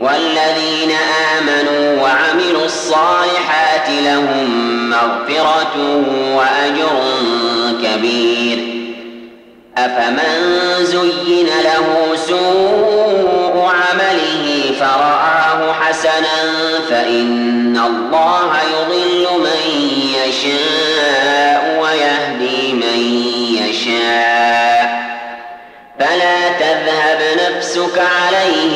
والذين آمنوا وعملوا الصالحات لهم مغفرة وأجر كبير. أفمن زين له سوء عمله فرآه حسنا فإن الله يضل من يشاء ويهدي من يشاء. فلا تذهب نفسك عليهم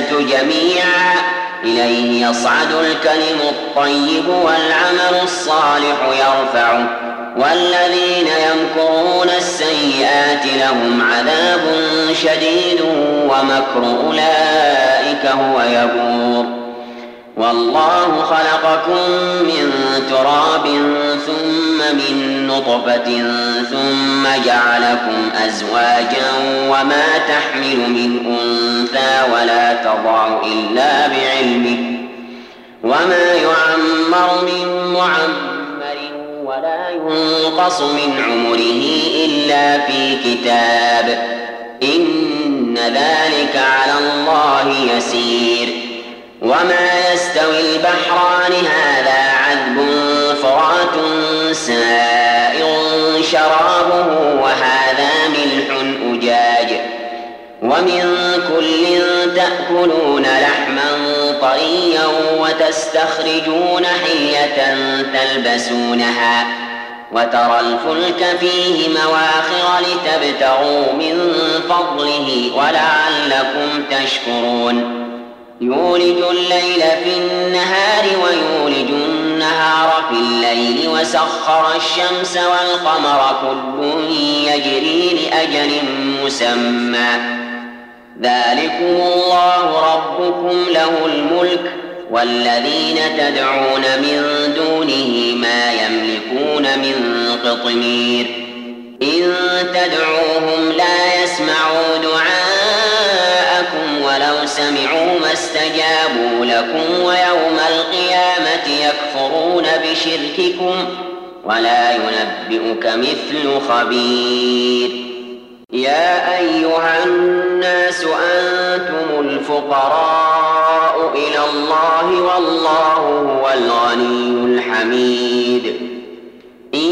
العزة جميعا. إليه يصعد الكلم الطيب والعمل الصالح يرفعه. والذين يمكرون السيئات لهم عذاب شديد ومكر أولئك هو يبور. والله خلقكم من تراب ثم من نطفة ثم جعلكم أزواجا وما تحمل من أنثى إلا بعلمه. وما يعمر من معمر ولا ينقص من عمره إلا في كتاب. إن ذلك على الله يسير. وما يستوي البحران هذا عذب فرات سائر شرابه وهذا ملح أجاج. ومن كل تأكلون وتستخرجون حية تلبسونها وترى الفلك فيه مواخر لتبتغوا من فضله ولعلكم تشكرون. يولج الليل في النهار ويولج النهار في الليل وسخر الشمس والقمر كل يجري لأجل مسمى. ذلكم الله ربكم له الملك والذين تدعون من دونه ما يملكون من قطمير. إن تدعوهم لا يسمعوا دعاءكم ولو سمعوا ما استجابوا لكم ويوم القيامة يكفرون بشرككم ولا ينبئك مثل خبير. يا أيها الناس أنتم الفقراء. إلى الله والله هو الغني الحميد. إن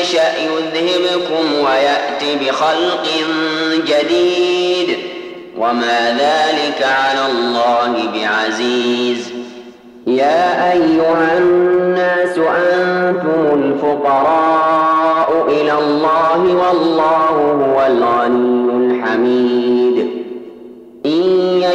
يشأ يذهبكم ويأت بخلق جديد. وما ذلك على الله بعزيز. يا أيها الناس أنتم الفقراء إلى الله والله هو الغني الحميد. إن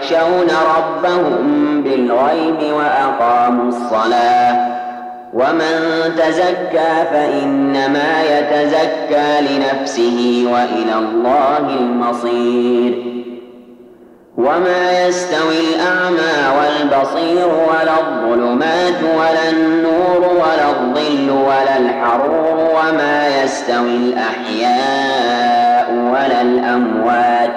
يخشون ربهم بالغيب وأقاموا الصلاة. ومن تزكى فإنما يتزكى لنفسه وإلى الله المصير. وما يستوي الأعمى والبصير ولا الظلمات ولا النور ولا الظل ولا الحرور وما يستوي الأحياء ولا الأموات.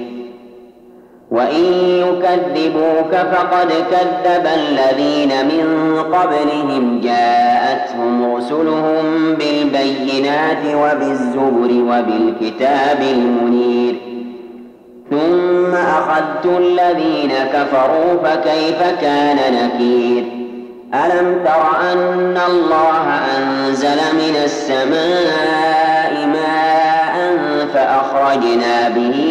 وإن يكذبوك فقد كذب الذين من قبلهم. جاءتهم رسلهم بالبينات وبالزبر وبالكتاب المنير. ثم أخذت الذين كفروا فكيف كان نكير؟ ألم تر أن الله أنزل من السماء ماء فأخرجنا به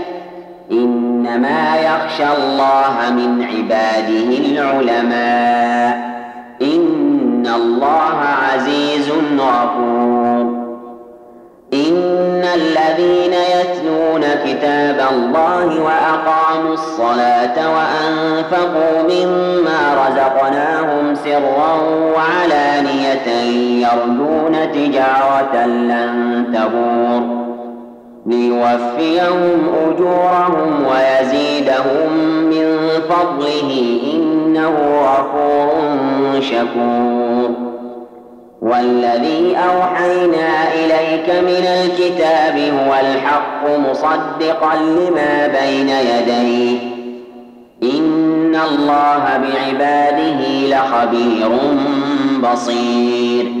إنما يخشى الله من عباده العلماء. إن الله عزيز غفور. إن الذين يتلون كتاب الله وأقاموا الصلاة وأنفقوا مما رزقناهم سرا وعلانية يرجون تجارة لن تبور. ليوفيهم أجورهم ويزيدهم من فضله إنه غفور شكور. والذي أوحينا إليك من الكتاب هو الحق مصدقا لما بين يديه. إن الله بعباده لخبير بصير.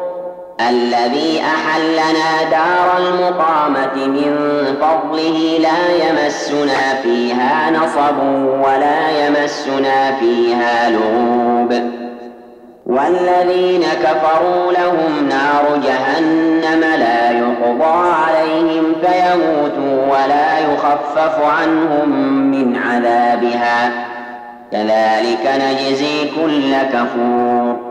الذي أحلنا دار المقامة من فضله لا يمسنا فيها نصب ولا يمسنا فيها لغوب. والذين كفروا لهم نار جهنم لا يقضى عليهم فيموتوا ولا يخفف عنهم من عذابها. كذلك نجزي كل كفور.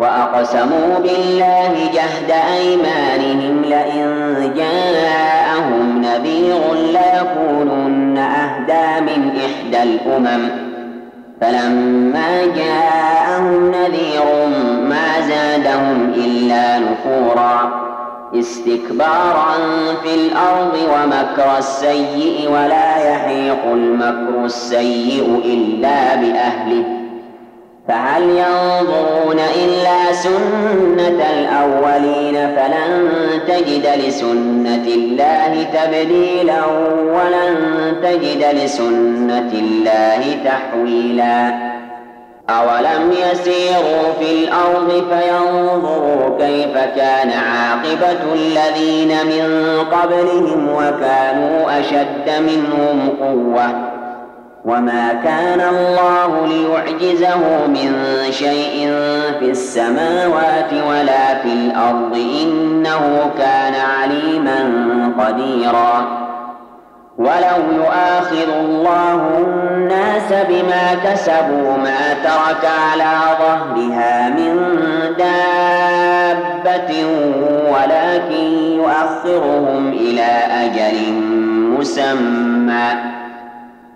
وأقسموا بالله جهد أيمانهم لئن جاءهم نذير ليكونن أهدى من إحدى الأمم. فلما جاءهم نذير ما زادهم إلا نفورا. استكبارا في الأرض ومكر السيء ولا يحيق المكر السيء إلا بأهله. فهل ينظرون إلا سنة الأولين فلن تجد لسنة الله تبديلا ولن تجد لسنة الله تحويلا أولم يسيروا في الأرض فينظروا كيف كان عاقبة الذين من قبلهم وكانوا أشد منهم قوةً وما كان الله ليعجزه من شيء في السماوات ولا في الأرض إنه كان عليما قديرا. ولو يؤاخذ الله الناس بما كسبوا ما ترك على ظهرها من دابة ولكن يؤخرهم إلى أجل مسمى.